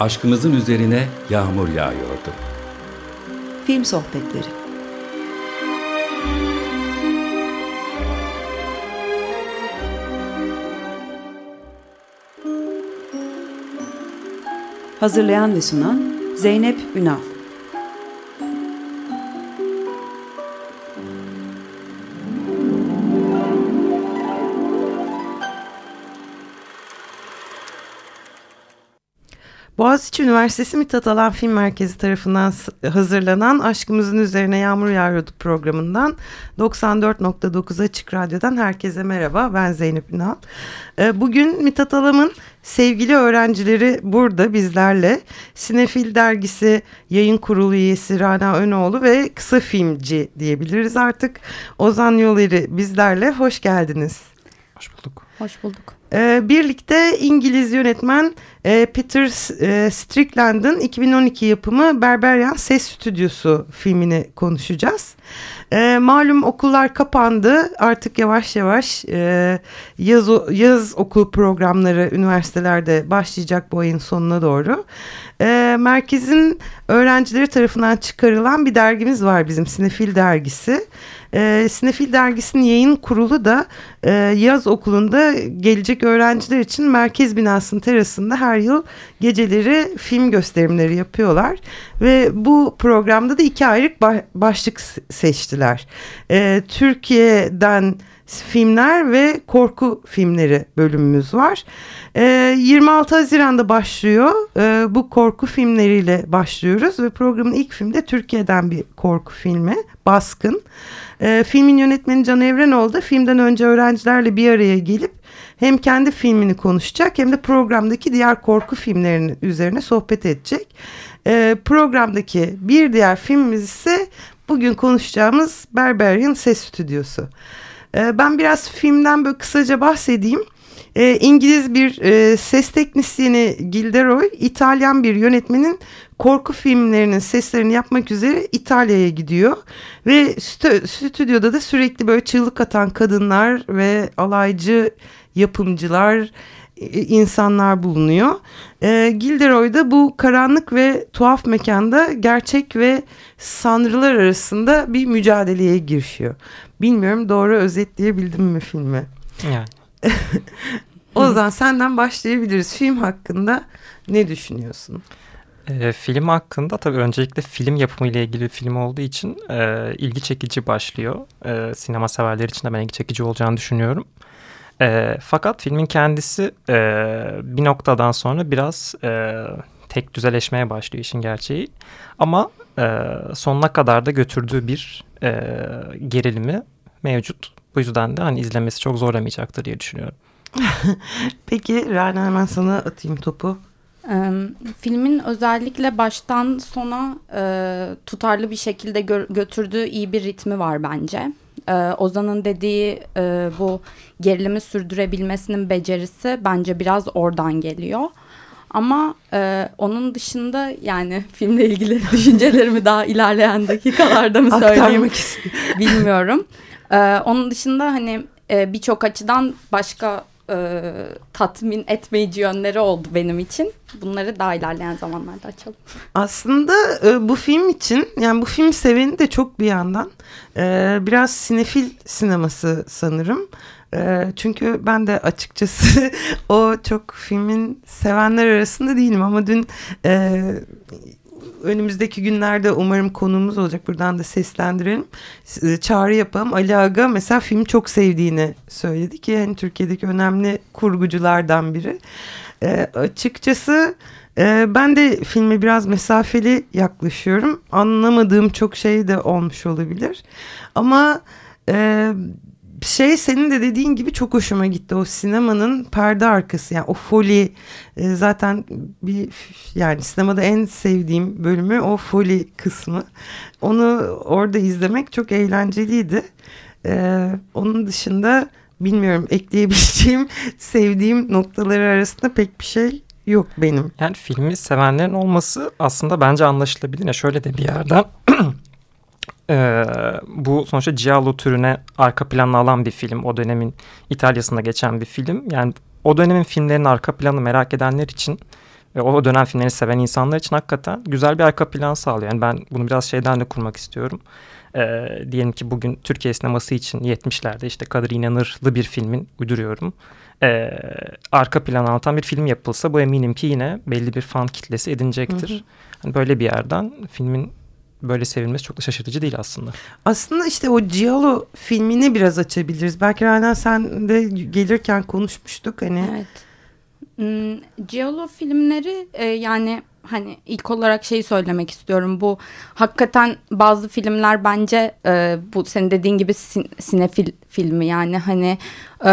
aşkımızın üzerine yağmur yağıyordu. Film Sohbetleri Hazırlayan ve sunan Zeynep Ünal Boğaziçi Üniversitesi Mithat Alan Film Merkezi tarafından hazırlanan Aşkımızın Üzerine Yağmur Yağıyordu programından 94.9 Açık Radyo'dan herkese merhaba. Ben Zeynep Ünal. Ee, bugün Mithat Alam'ın sevgili öğrencileri burada bizlerle. Sinefil Dergisi yayın kurulu üyesi Rana Önoğlu ve kısa filmci diyebiliriz artık. Ozan Yoleri bizlerle. Hoş geldiniz. Hoş bulduk. Hoş bulduk. Ee, birlikte İngiliz yönetmen e, Peter e, Strickland'ın 2012 yapımı Berberian Ses Stüdyosu filmini konuşacağız. E, malum okullar kapandı artık yavaş yavaş e, yaz, yaz okul programları üniversitelerde başlayacak bu ayın sonuna doğru. E, merkezin öğrencileri tarafından çıkarılan bir dergimiz var bizim Sinefil dergisi. E, Sinefil dergisinin yayın kurulu da e, yaz okulunda gelecek öğrenciler için merkez binasının terasında her yıl geceleri film gösterimleri yapıyorlar. Ve bu programda da iki ayrı başlık seçtiler. E, Türkiye'den filmler ve korku filmleri bölümümüz var. E, ee, 26 Haziran'da başlıyor. Bu korku filmleriyle başlıyoruz ve programın ilk filmi de Türkiye'den bir korku filmi Baskın. Filmin yönetmeni Can Evrenoğlu da filmden önce öğrencilerle bir araya gelip hem kendi filmini konuşacak hem de programdaki diğer korku filmlerinin üzerine sohbet edecek. E, programdaki bir diğer filmimiz ise bugün konuşacağımız Berberian Ses Stüdyosu. E, ben biraz filmden böyle kısaca bahsedeyim. E, İngiliz bir e, ses teknisyeni Gilderoy, İtalyan bir yönetmenin korku filmlerinin seslerini yapmak üzere İtalya'ya gidiyor. Ve stü stüdyoda da sürekli böyle çığlık atan kadınlar ve alaycı yapımcılar, e, insanlar bulunuyor. E, Gilderoy da bu karanlık ve tuhaf mekanda gerçek ve sanrılar arasında bir mücadeleye girişiyor. Bilmiyorum doğru özetleyebildim mi filmi? Yani. o zaman senden başlayabiliriz. Film hakkında ne düşünüyorsun? E, film hakkında tabii öncelikle film yapımı ile ilgili bir film olduğu için e, ilgi çekici başlıyor. E, sinema severler için de ben ilgi çekici olacağını düşünüyorum. E, fakat filmin kendisi e, bir noktadan sonra biraz e, tek düzeleşmeye başlıyor işin gerçeği. Ama e, sonuna kadar da götürdüğü bir e, gerilimi mevcut. Bu yüzden de hani izlemesi çok zorlamayacaktır diye düşünüyorum. Peki Rana hemen sana atayım topu. E, filmin özellikle baştan sona e, tutarlı bir şekilde gö götürdüğü iyi bir ritmi var bence. E, Ozan'ın dediği e, bu gerilimi sürdürebilmesinin becerisi bence biraz oradan geliyor. Ama e, onun dışında yani filmle ilgili düşüncelerimi daha ilerleyen dakikalarda mı söyleyeyim bilmiyorum. E, onun dışında hani e, birçok açıdan başka e, tatmin etmeyici yönleri oldu benim için. Bunları daha ilerleyen zamanlarda açalım. Aslında e, bu film için yani bu film seveni de çok bir yandan e, biraz sinefil sineması sanırım. E, çünkü ben de açıkçası o çok filmin sevenler arasında değilim ama dün e, önümüzdeki günlerde umarım konuğumuz olacak. Buradan da seslendirelim. Çağrı yapalım. Ali Aga mesela film çok sevdiğini söyledi ki yani Türkiye'deki önemli kurguculardan biri. E, açıkçası e, ben de filme biraz mesafeli yaklaşıyorum. Anlamadığım çok şey de olmuş olabilir. Ama e, şey senin de dediğin gibi çok hoşuma gitti o sinemanın perde arkası yani o foli e, zaten bir yani sinemada en sevdiğim bölümü o foli kısmı onu orada izlemek çok eğlenceliydi e, onun dışında bilmiyorum ekleyebileceğim sevdiğim noktaları arasında pek bir şey yok benim. Yani filmi sevenlerin olması aslında bence anlaşılabilir. Ya şöyle de bir yerden Ee, bu sonuçta Giallo türüne arka planla alan bir film. O dönemin İtalya'sında geçen bir film. Yani o dönemin filmlerinin arka planı merak edenler için ve o dönem filmlerini seven insanlar için hakikaten güzel bir arka plan sağlıyor. Yani ben bunu biraz şeyden de kurmak istiyorum. E, diyelim ki bugün Türkiye sineması için 70'lerde işte Kadir İnanırlı bir filmin uyduruyorum. E, arka plan anlatan bir film yapılsa bu eminim ki yine belli bir fan kitlesi edinecektir. Hı hı. Hani böyle bir yerden filmin böyle sevilmesi çok da şaşırtıcı değil aslında. Aslında işte o Giallo filmini biraz açabiliriz. Belki Rana sen de gelirken konuşmuştuk hani. Evet. Hmm, Giallo filmleri e, yani hani ilk olarak şeyi söylemek istiyorum. Bu hakikaten bazı filmler bence e, bu senin dediğin gibi sin sinefil filmi yani hani e,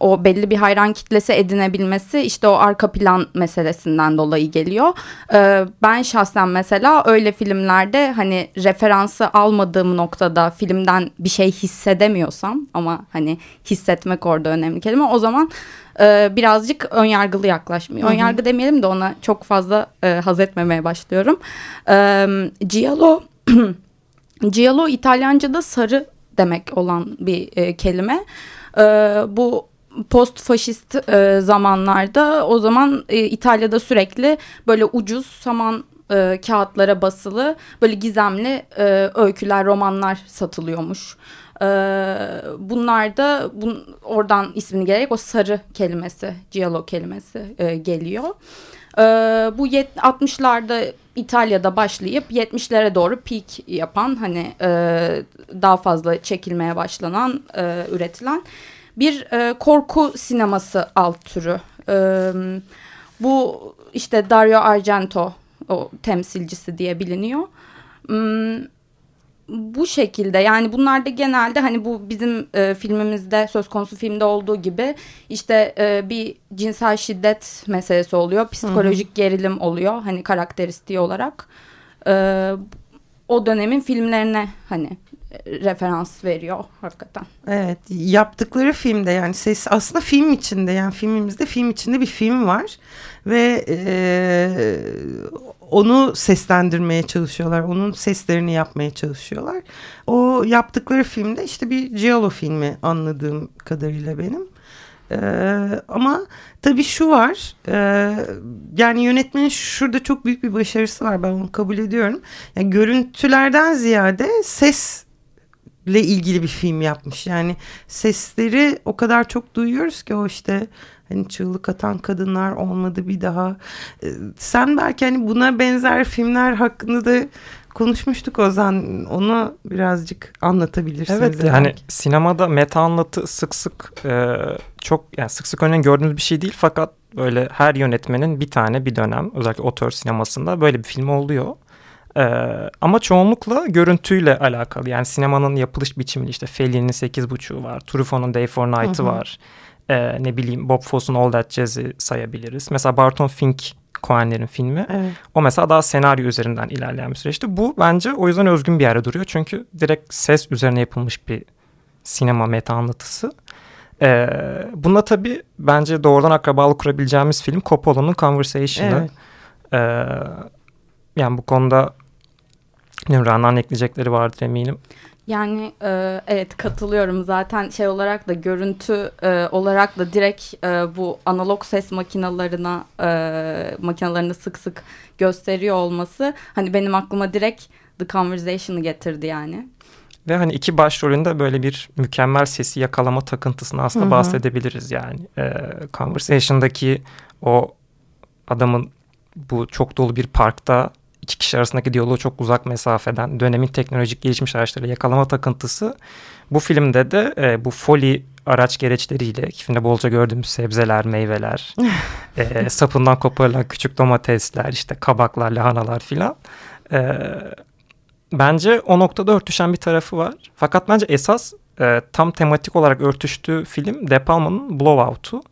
o belli bir hayran kitlesi edinebilmesi işte o arka plan meselesinden dolayı geliyor. E, ben şahsen mesela öyle filmlerde hani referansı almadığım noktada filmden bir şey hissedemiyorsam ama hani hissetmek orada önemli kelime o zaman e, birazcık önyargılı yaklaşmıyor. Önyargı demeyelim de ona çok fazla e, haz etmemeye başlıyorum. E, Giallo Giallo İtalyanca'da sarı demek olan bir e, kelime. E, bu post faşist e, zamanlarda o zaman e, İtalya'da sürekli böyle ucuz saman e, kağıtlara basılı böyle gizemli e, öyküler, romanlar satılıyormuş. E, bunlar da bun, oradan ismini gelerek o sarı kelimesi, giallo kelimesi e, geliyor. Bu 60'larda İtalya'da başlayıp 70'lere doğru peak yapan hani e, daha fazla çekilmeye başlanan, e, üretilen bir e, korku sineması alt türü. E, bu işte Dario Argento o temsilcisi diye biliniyor. Hmm, bu şekilde yani bunlar da genelde hani bu bizim e, filmimizde söz konusu filmde olduğu gibi işte e, bir cinsel şiddet meselesi oluyor. Psikolojik Hı-hı. gerilim oluyor hani karakteristiği olarak. E, o dönemin filmlerine hani referans veriyor hakikaten. Evet yaptıkları filmde yani ses aslında film içinde yani filmimizde film içinde bir film var ve e, onu seslendirmeye çalışıyorlar onun seslerini yapmaya çalışıyorlar. O yaptıkları filmde işte bir Giallo filmi anladığım kadarıyla benim. Ee, ama tabii şu var e, yani yönetmenin şurada çok büyük bir başarısı var ben onu kabul ediyorum. Yani görüntülerden ziyade ses ile ilgili bir film yapmış. Yani sesleri o kadar çok duyuyoruz ki o işte hani çığlık atan kadınlar olmadı bir daha. Ee, sen belki hani buna benzer filmler hakkında da konuşmuştuk Ozan. Onu birazcık anlatabilirsiniz. Evet yani belki. sinemada meta anlatı sık sık e, çok yani sık sık örneğin gördüğümüz bir şey değil fakat böyle her yönetmenin bir tane bir dönem özellikle otör sinemasında böyle bir film oluyor. Ee, ama çoğunlukla görüntüyle alakalı. Yani sinemanın yapılış biçimi işte Fellini'nin 8.5'u var. Truffaut'un Day for Night'ı var. Ee, ne bileyim Bob Fosse'un All That Jazz'i sayabiliriz. Mesela Barton Fink Coen'lerin filmi. Evet. O mesela daha senaryo üzerinden ilerleyen bir süreçti. Bu bence o yüzden özgün bir yerde duruyor. Çünkü direkt ses üzerine yapılmış bir sinema meta anlatısı. Ee, bunda tabii bence doğrudan akrabalık kurabileceğimiz film Coppola'nın Conversation'ı. Evet. Ee, yani bu konuda Ümran'dan ekleyecekleri vardır eminim. Yani e, evet katılıyorum zaten şey olarak da görüntü e, olarak da direkt e, bu analog ses makinalarına e, makinalarını sık sık gösteriyor olması hani benim aklıma direkt The Conversation'ı getirdi yani. Ve hani iki başrolünde böyle bir mükemmel sesi yakalama takıntısını aslında Hı-hı. bahsedebiliriz yani. E, Conversation'daki o adamın bu çok dolu bir parkta iki kişi arasındaki diyaloğu çok uzak mesafeden dönemin teknolojik gelişmiş araçları yakalama takıntısı bu filmde de e, bu foli araç gereçleriyle filmde bolca gördüğümüz sebzeler, meyveler, e, sapından koparılan küçük domatesler, işte kabaklar, lahanalar filan. E, bence o noktada örtüşen bir tarafı var. Fakat bence esas e, tam tematik olarak örtüştüğü film De Palma'nın Blowout'u.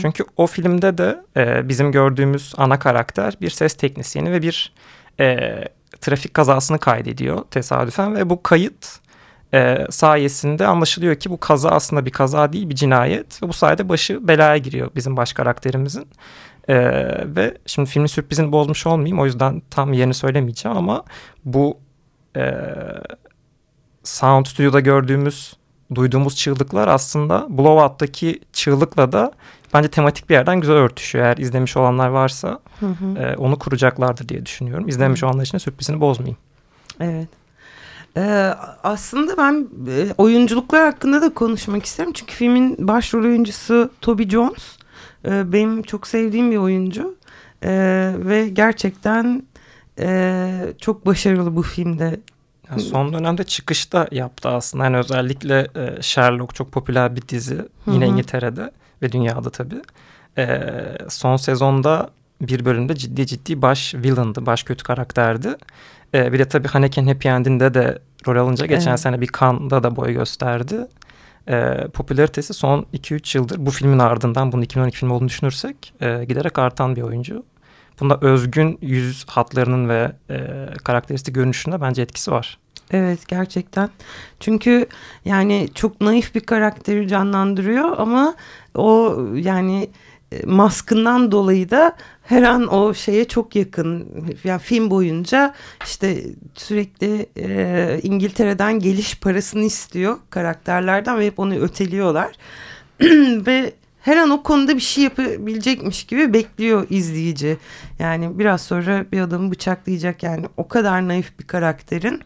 Çünkü o filmde de e, bizim gördüğümüz ana karakter bir ses teknisyeni ve bir e, trafik kazasını kaydediyor tesadüfen ve bu kayıt e, sayesinde anlaşılıyor ki bu kaza aslında bir kaza değil bir cinayet ve bu sayede başı belaya giriyor bizim baş karakterimizin. E, ve şimdi filmin sürprizini bozmuş olmayayım o yüzden tam yerini söylemeyeceğim ama bu e, Sound Studio'da gördüğümüz duyduğumuz çığlıklar aslında Blowout'taki çığlıkla da bence tematik bir yerden güzel örtüşüyor. Eğer izlemiş olanlar varsa hı hı. E, onu kuracaklardır diye düşünüyorum. İzlemiş hı. olanlar için sürprizini bozmayayım. Evet. Ee, aslında ben e, oyunculuklar hakkında da konuşmak isterim. Çünkü filmin başrol oyuncusu Toby Jones. E, benim çok sevdiğim bir oyuncu. E, ve gerçekten e, çok başarılı bu filmde. Yani son dönemde çıkışta yaptı aslında. Yani özellikle e, Sherlock çok popüler bir dizi. Yine Hı-hı. İngiltere'de ve dünyada tabii. E, son sezonda bir bölümde ciddi ciddi baş villain'dı, baş kötü karakterdi. E, bir de tabii Haneken Happy End'inde de rol alınca geçen evet. sene bir Cannes'da da boy gösterdi. E, popülaritesi son 2-3 yıldır bu filmin ardından bunun 2012 filmi olduğunu düşünürsek e, giderek artan bir oyuncu. Bunda özgün yüz hatlarının ve e, karakteristik görünüşünde bence etkisi var. Evet gerçekten. Çünkü yani çok naif bir karakteri canlandırıyor ama o yani e, maskından dolayı da her an o şeye çok yakın. Yani film boyunca işte sürekli e, İngiltere'den geliş parasını istiyor karakterlerden ve hep onu öteliyorlar. ve her an o konuda bir şey yapabilecekmiş gibi bekliyor izleyici. Yani biraz sonra bir adamı bıçaklayacak yani o kadar naif bir karakterin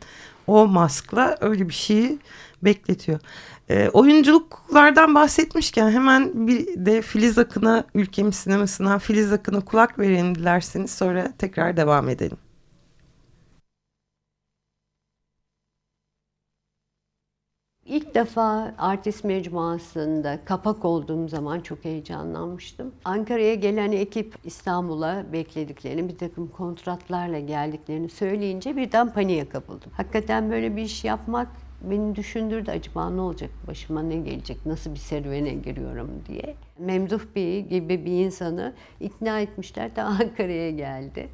o maskla öyle bir şeyi bekletiyor. E, oyunculuklardan bahsetmişken hemen bir de Filiz Akın'a ülkemiz sinemasından Filiz Akın'a kulak verelim dilerseniz sonra tekrar devam edelim. İlk defa artist mecmuasında kapak olduğum zaman çok heyecanlanmıştım. Ankara'ya gelen ekip İstanbul'a beklediklerini, bir takım kontratlarla geldiklerini söyleyince birden paniğe kapıldım. Hakikaten böyle bir iş yapmak beni düşündürdü acaba ne olacak başıma ne gelecek nasıl bir serüvene giriyorum diye. Memduh Bey gibi bir insanı ikna etmişler de Ankara'ya geldi.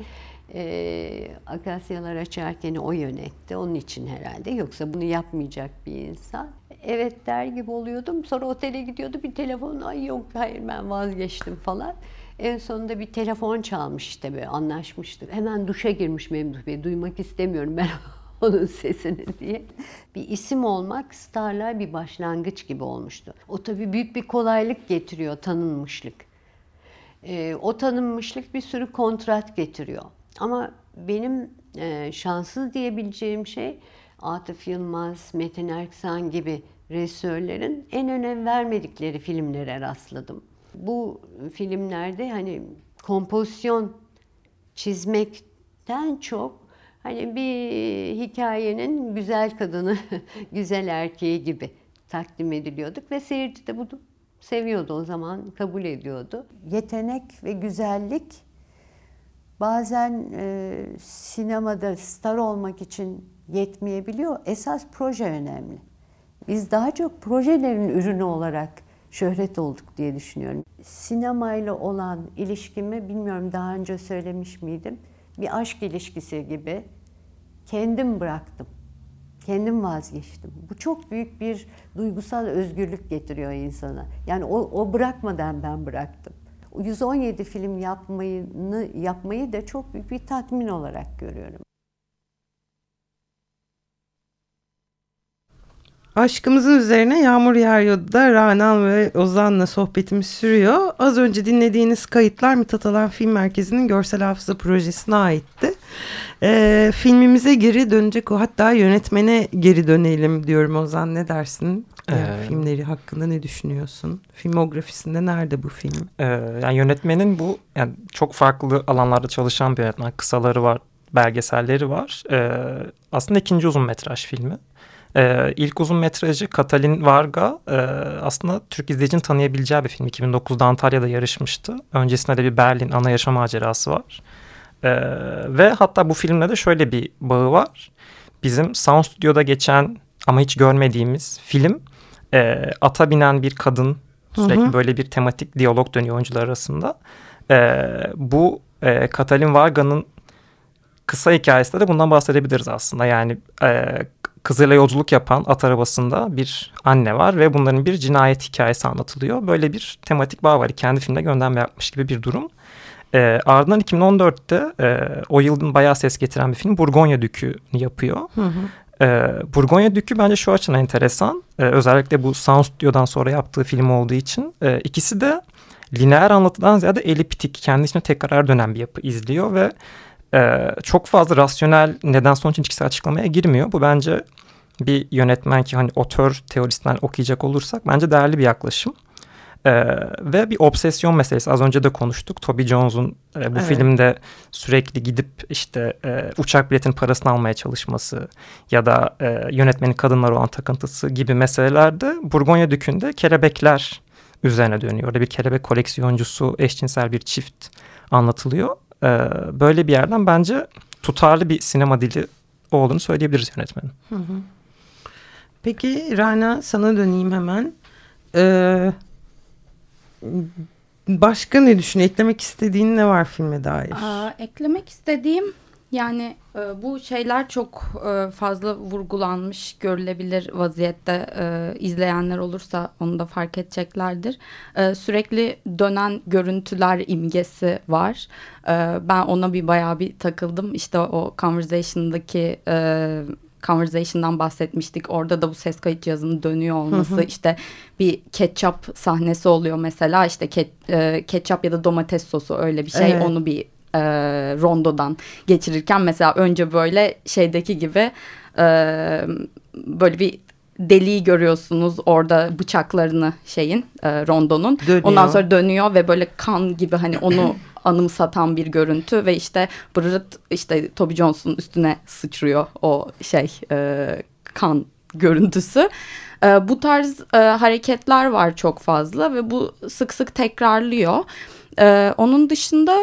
Ee, akasyalar açarken o yönetti. Onun için herhalde. Yoksa bunu yapmayacak bir insan. Evet der gibi oluyordum. Sonra otele gidiyordu. Bir telefon ay yok hayır ben vazgeçtim falan. En sonunda bir telefon çalmış işte böyle anlaşmıştık. Hemen duşa girmiş Memduh Bey. Duymak istemiyorum ben onun sesini diye. Bir isim olmak starlar bir başlangıç gibi olmuştu. O tabii büyük bir kolaylık getiriyor tanınmışlık. Ee, o tanınmışlık bir sürü kontrat getiriyor. Ama benim e, şanssız diyebileceğim şey Atıf Yılmaz, Metin Erksan gibi rejisörlerin en önem vermedikleri filmlere rastladım. Bu filmlerde hani kompozisyon çizmekten çok Hani bir hikayenin güzel kadını, güzel erkeği gibi takdim ediliyorduk ve seyirci de bunu seviyordu o zaman, kabul ediyordu. Yetenek ve güzellik bazen e, sinemada star olmak için yetmeyebiliyor. Esas proje önemli. Biz daha çok projelerin ürünü olarak şöhret olduk diye düşünüyorum. Sinemayla olan ilişkimi bilmiyorum daha önce söylemiş miydim? bir aşk ilişkisi gibi kendim bıraktım. Kendim vazgeçtim. Bu çok büyük bir duygusal özgürlük getiriyor insana. Yani o, o bırakmadan ben bıraktım. O 117 film yapmayı, yapmayı da çok büyük bir tatmin olarak görüyorum. Aşkımızın üzerine Yağmur Yağıyor'da da Ranan ve Ozan'la sohbetimiz sürüyor. Az önce dinlediğiniz kayıtlar Mithat Alan Film Merkezi'nin görsel hafıza projesine aitti. Ee, filmimize geri dönecek o hatta yönetmene geri dönelim diyorum Ozan ne dersin? Ee, ee, filmleri hakkında ne düşünüyorsun? Filmografisinde nerede bu film? E, yani yönetmenin bu yani çok farklı alanlarda çalışan bir yönetmen. Kısaları var, belgeselleri var. E, aslında ikinci uzun metraj filmi. Ee, ilk uzun metrajı Katalin Varga e, aslında Türk izleyicinin tanıyabileceği bir film. 2009'da Antalya'da yarışmıştı. Öncesinde de bir Berlin ana yaşam macerası var. Ee, ve hatta bu filmle de şöyle bir bağı var. Bizim Sound Studio'da geçen ama hiç görmediğimiz film e, ata binen bir kadın sürekli hı hı. böyle bir tematik diyalog dönüyor oyuncular arasında. E, bu e, Katalin Varga'nın kısa hikayesinde de bundan bahsedebiliriz aslında. Yani e, kızıyla yolculuk yapan at arabasında bir anne var ve bunların bir cinayet hikayesi anlatılıyor. Böyle bir tematik bağ var. Kendi filmde gönderme yapmış gibi bir durum. E, ardından 2014'te e, o yılın bayağı ses getiren bir film Burgonya Dükü'nü yapıyor. Hı hı. E, Burgonya Dükü bence şu açıdan enteresan. E, özellikle bu Sound Studio'dan sonra yaptığı film olduğu için. E, ikisi de lineer anlatıdan ziyade eliptik, kendi içine tekrar dönen bir yapı izliyor ve e, çok fazla rasyonel neden sonuç ilişkisi açıklamaya girmiyor. Bu bence bir yönetmen ki hani otör teorisinden okuyacak olursak bence değerli bir yaklaşım. Ee, ve bir obsesyon meselesi az önce de konuştuk. Toby Jones'un e, bu evet. filmde sürekli gidip işte e, uçak biletinin parasını almaya çalışması ya da e, yönetmenin kadınlara olan takıntısı gibi meselelerde Burgonya Dükü'nde kelebekler üzerine dönüyor. Orada bir kelebek koleksiyoncusu, eşcinsel bir çift anlatılıyor. Ee, böyle bir yerden bence tutarlı bir sinema dili olduğunu söyleyebiliriz yönetmenin. Hı hı. Peki Rana sana döneyim hemen. Ee, başka ne düşün? Eklemek istediğin ne var filme dair? Aa, eklemek istediğim yani e, bu şeyler çok e, fazla vurgulanmış görülebilir vaziyette e, izleyenler olursa onu da fark edeceklerdir. E, sürekli dönen görüntüler imgesi var. E, ben ona bir bayağı bir takıldım. İşte o conversation'daki e, Conversation'dan bahsetmiştik. Orada da bu ses kayıt cihazının dönüyor olması. Hı hı. işte bir ketçap sahnesi oluyor mesela. İşte ke, e, ketçap ya da domates sosu öyle bir şey. Evet. Onu bir e, rondodan geçirirken mesela önce böyle şeydeki gibi e, böyle bir deliği görüyorsunuz orada bıçaklarını şeyin e, rondonun. Dönüyor. Ondan sonra dönüyor ve böyle kan gibi hani onu anımsatan bir görüntü ve işte Bırırt işte Toby Jones'un üstüne sıçrıyor o şey e, kan görüntüsü. E, bu tarz e, hareketler var çok fazla ve bu sık sık tekrarlıyor. E, onun dışında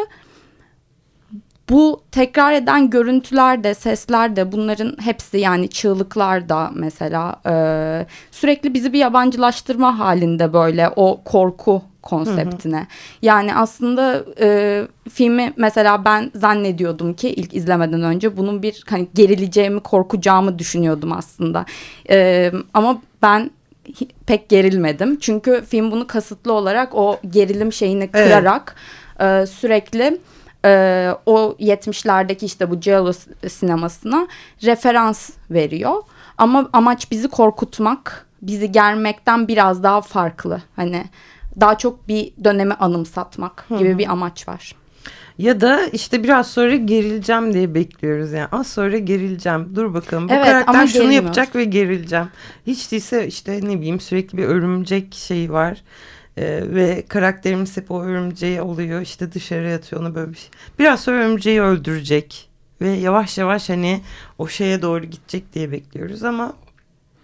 bu tekrar eden görüntüler de sesler de bunların hepsi yani çığlıklar da mesela e, sürekli bizi bir yabancılaştırma halinde böyle o korku konseptine. Hı hı. Yani aslında e, filmi mesela ben zannediyordum ki ilk izlemeden önce bunun bir hani gerileceğimi, korkacağımı düşünüyordum aslında. E, ama ben pek gerilmedim. Çünkü film bunu kasıtlı olarak o gerilim şeyini kırarak evet. e, sürekli e, o 70'lerdeki işte bu Giallo sinemasına referans veriyor. Ama amaç bizi korkutmak, bizi germekten biraz daha farklı. Hani daha çok bir dönemi anımsatmak gibi Hı bir amaç var. Ya da işte biraz sonra gerileceğim diye bekliyoruz yani. Az sonra gerileceğim. Dur bakalım bu evet, karakter şunu gerilmiyor. yapacak ve gerileceğim. Hiç değilse işte ne bileyim sürekli bir örümcek şeyi var. Ee, ve karakterimiz hep o örümceği oluyor. işte dışarı atıyor onu böyle bir şey. Biraz sonra örümceği öldürecek. Ve yavaş yavaş hani o şeye doğru gidecek diye bekliyoruz ama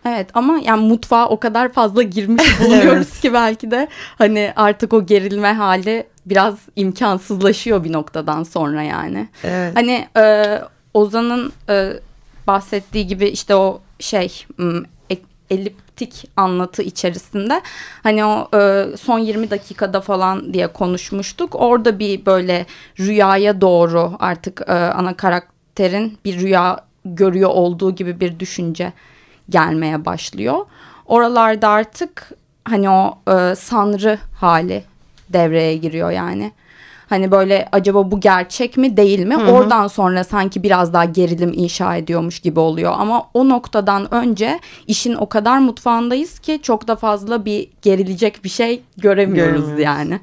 Evet ama yani mutfağa o kadar fazla girmiş bulunuyoruz evet. ki belki de hani artık o gerilme hali biraz imkansızlaşıyor bir noktadan sonra yani. Evet. Hani e, Ozan'ın e, bahsettiği gibi işte o şey eliptik anlatı içerisinde hani o e, son 20 dakikada falan diye konuşmuştuk. Orada bir böyle rüyaya doğru artık e, ana karakterin bir rüya görüyor olduğu gibi bir düşünce gelmeye başlıyor. Oralarda artık hani o e, sanrı hali devreye giriyor yani. Hani böyle acaba bu gerçek mi değil mi? Hı hı. Oradan sonra sanki biraz daha gerilim inşa ediyormuş gibi oluyor. Ama o noktadan önce işin o kadar mutfağındayız ki çok da fazla bir gerilecek bir şey göremiyoruz yani.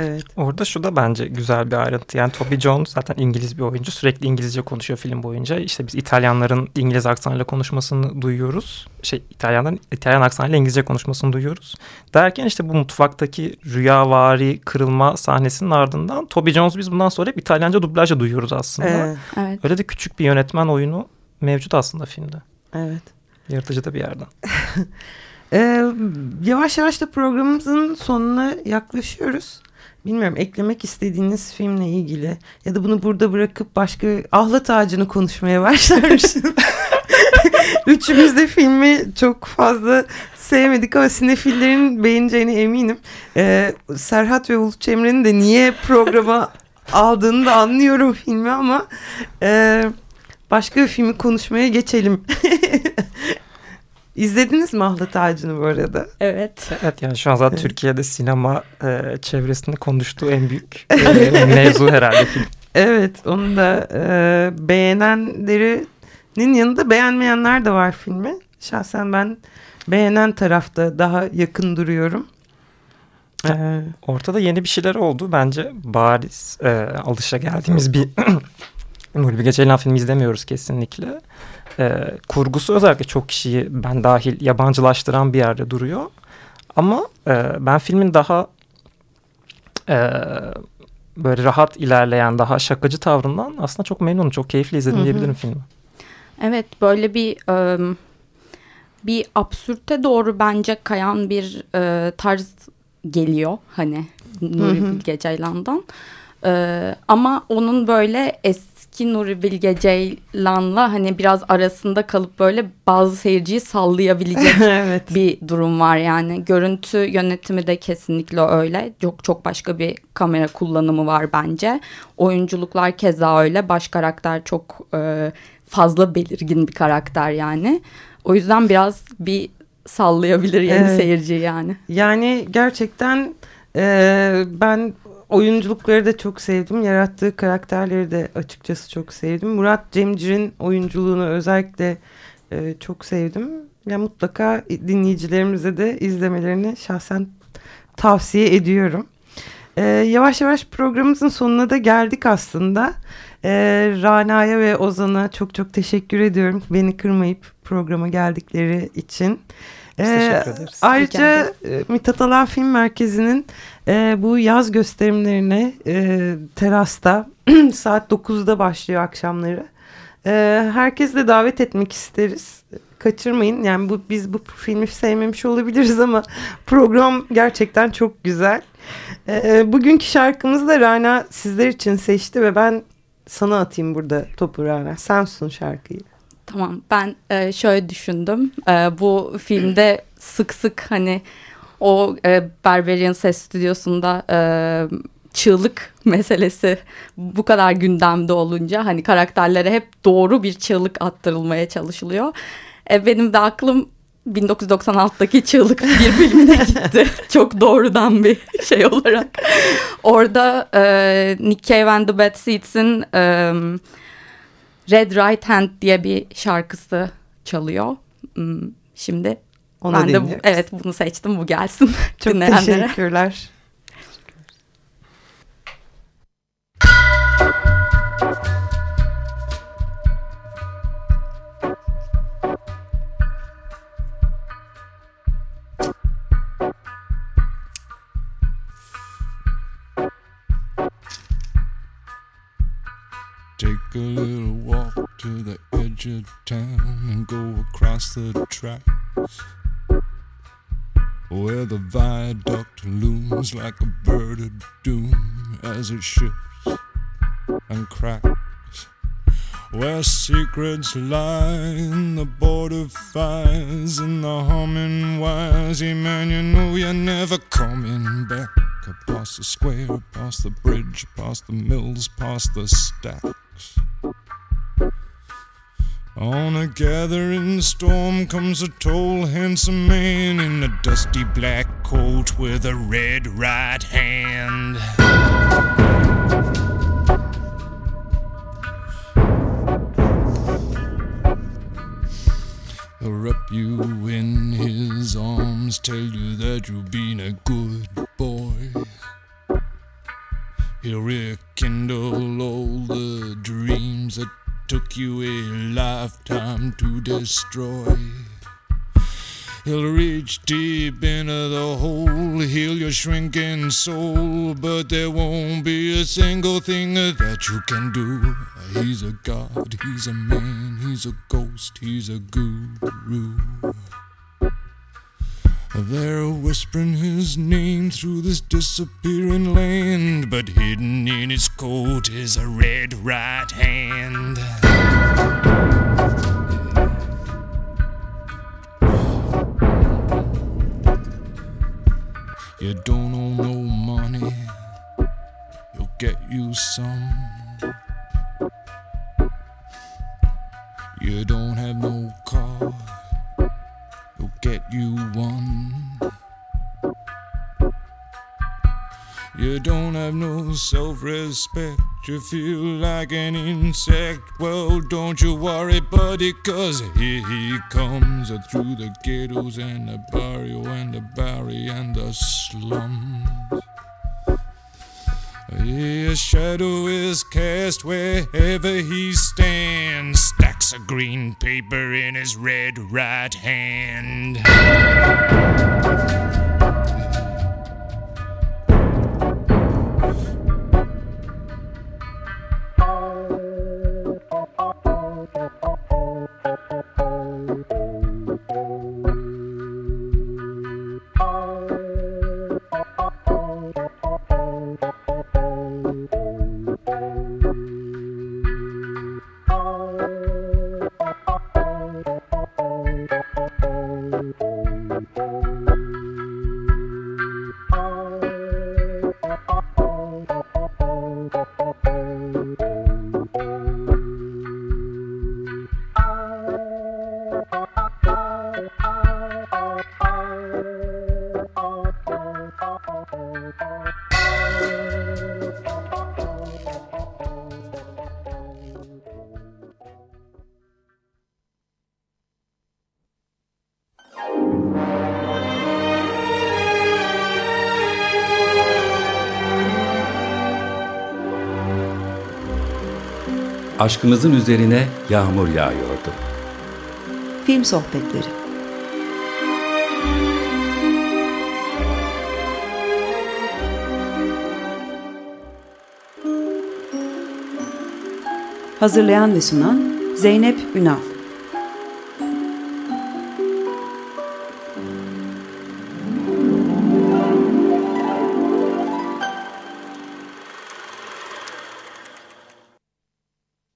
Evet. Orada şu da bence güzel bir ayrıntı. Yani Toby Jones zaten İngiliz bir oyuncu. Sürekli İngilizce konuşuyor film boyunca. İşte biz İtalyanların İngiliz aksanıyla konuşmasını duyuyoruz. Şey İtalyanların İtalyan aksanıyla İngilizce konuşmasını duyuyoruz. Derken işte bu mutfaktaki rüyavari kırılma sahnesinin ardından Toby Jones biz bundan sonra hep İtalyanca dublajla duyuyoruz aslında. Evet. evet. Öyle de küçük bir yönetmen oyunu mevcut aslında filmde. Evet. Yaratıcı da bir yerden. ee, yavaş yavaş da programımızın sonuna yaklaşıyoruz. Bilmiyorum eklemek istediğiniz filmle ilgili ya da bunu burada bırakıp başka ahlat ağacını konuşmaya başlar mısın? Üçümüz de filmi çok fazla sevmedik ama sinefillerin beğeneceğine eminim. Ee, Serhat ve Uluç Emre'nin de niye programa aldığını da anlıyorum filmi ama e, başka bir filmi konuşmaya geçelim. İzlediniz mi Ahlat Ağacı'nı bu arada? Evet. Evet yani şu an zaten Türkiye'de sinema e, çevresinde konuştuğu en büyük e, mevzu herhalde film. Evet onu da e, beğenenlerinin yanında beğenmeyenler de var filmi. Şahsen ben beğenen tarafta daha yakın duruyorum. Ee, Ortada yeni bir şeyler oldu. Bence bariz e, alışa geldiğimiz bir Nuri Bilge Ceylan filmi izlemiyoruz kesinlikle. E, kurgusu özellikle çok kişiyi ben dahil yabancılaştıran bir yerde duruyor. Ama e, ben filmin daha e, böyle rahat ilerleyen, daha şakacı tavrından aslında çok memnunum. Çok keyifli izledim Hı hı. diyebilirim filmi. Evet böyle bir e, bir absürte doğru bence kayan bir e, tarz geliyor hani Nuri. Bilge Ceylan'dan. E, ama onun böyle eski Nuri Bilge Ceylan'la hani biraz arasında kalıp böyle bazı seyirciyi sallayabilecek evet. bir durum var yani. Görüntü yönetimi de kesinlikle öyle. Çok çok başka bir kamera kullanımı var bence. Oyunculuklar keza öyle. Baş karakter çok e, fazla belirgin bir karakter yani. O yüzden biraz bir sallayabilir yeni Evet. seyirci yani. Yani gerçekten e, ben oyunculukları da çok sevdim. Yarattığı karakterleri de açıkçası çok sevdim. Murat Cemcir'in oyunculuğunu özellikle e, çok sevdim. Ya mutlaka dinleyicilerimize de izlemelerini şahsen tavsiye ediyorum. E, yavaş yavaş programımızın sonuna da geldik aslında. E, Rana'ya ve Ozan'a çok çok teşekkür ediyorum. Beni kırmayıp programa geldikleri için. Biz E, teşekkür ederiz. Ayrıca e, Mithat Alan Film Merkezi'nin e, bu yaz gösterimlerine e, terasta saat 9'da başlıyor akşamları. E, herkesi de davet etmek isteriz. Kaçırmayın. Yani bu biz bu filmi sevmemiş olabiliriz ama program gerçekten çok güzel. E, bugünkü şarkımızı da Rana sizler için seçti ve ben sana atayım burada topu Rana. Sen sun şarkıyı. Tamam ben e, şöyle düşündüm. E, bu filmde sık sık hani o e, Berberian Ses Stüdyosu'nda e, çığlık meselesi bu kadar gündemde olunca hani karakterlere hep doğru bir çığlık attırılmaya çalışılıyor. E, benim de aklım 1996'daki Çığlık bir filmine gitti. Çok doğrudan bir şey olarak. Orada e, Nick Cave and the Bad Seeds'in e, Red Right Hand diye bir şarkısı çalıyor. Hmm, Şimdi Onu ben de bu, evet bunu seçtim bu gelsin Çok teşekkürler. Take to the edge of town and go across the tracks where the viaduct looms like a bird of doom as it shifts and cracks. Where secrets lie in the border fires and the humming wires. Yeah, man, you know you're never coming back. Across the square, past the bridge, past the mills, past the stacks. On a gathering storm comes a tall, handsome man in a dusty black coat with a red right hand. He'll wrap you in his arms, tell you that you've been a good boy. He'll rekindle all the dreams that took you a lifetime to destroy. He'll reach deep into the hole, heal your shrinking soul, but there won't be a single thing that you can do. He's a god, he's a man, he's a ghost, he's a guru. They're whispering his name through this disappearing land, but hidden in his coat is a red right hand. Some. You don't have no car, he'll get you one. You don't have no self respect, you feel like an insect? Well, don't you worry, buddy, cause here he comes uh, through the ghettos and the barrio and the barry and the slums. His shadow is cast wherever he stands, stacks of green paper in his red right hand. Aşkımızın üzerine yağmur yağıyordu. Film Sohbetleri Hazırlayan ve sunan Zeynep Ünal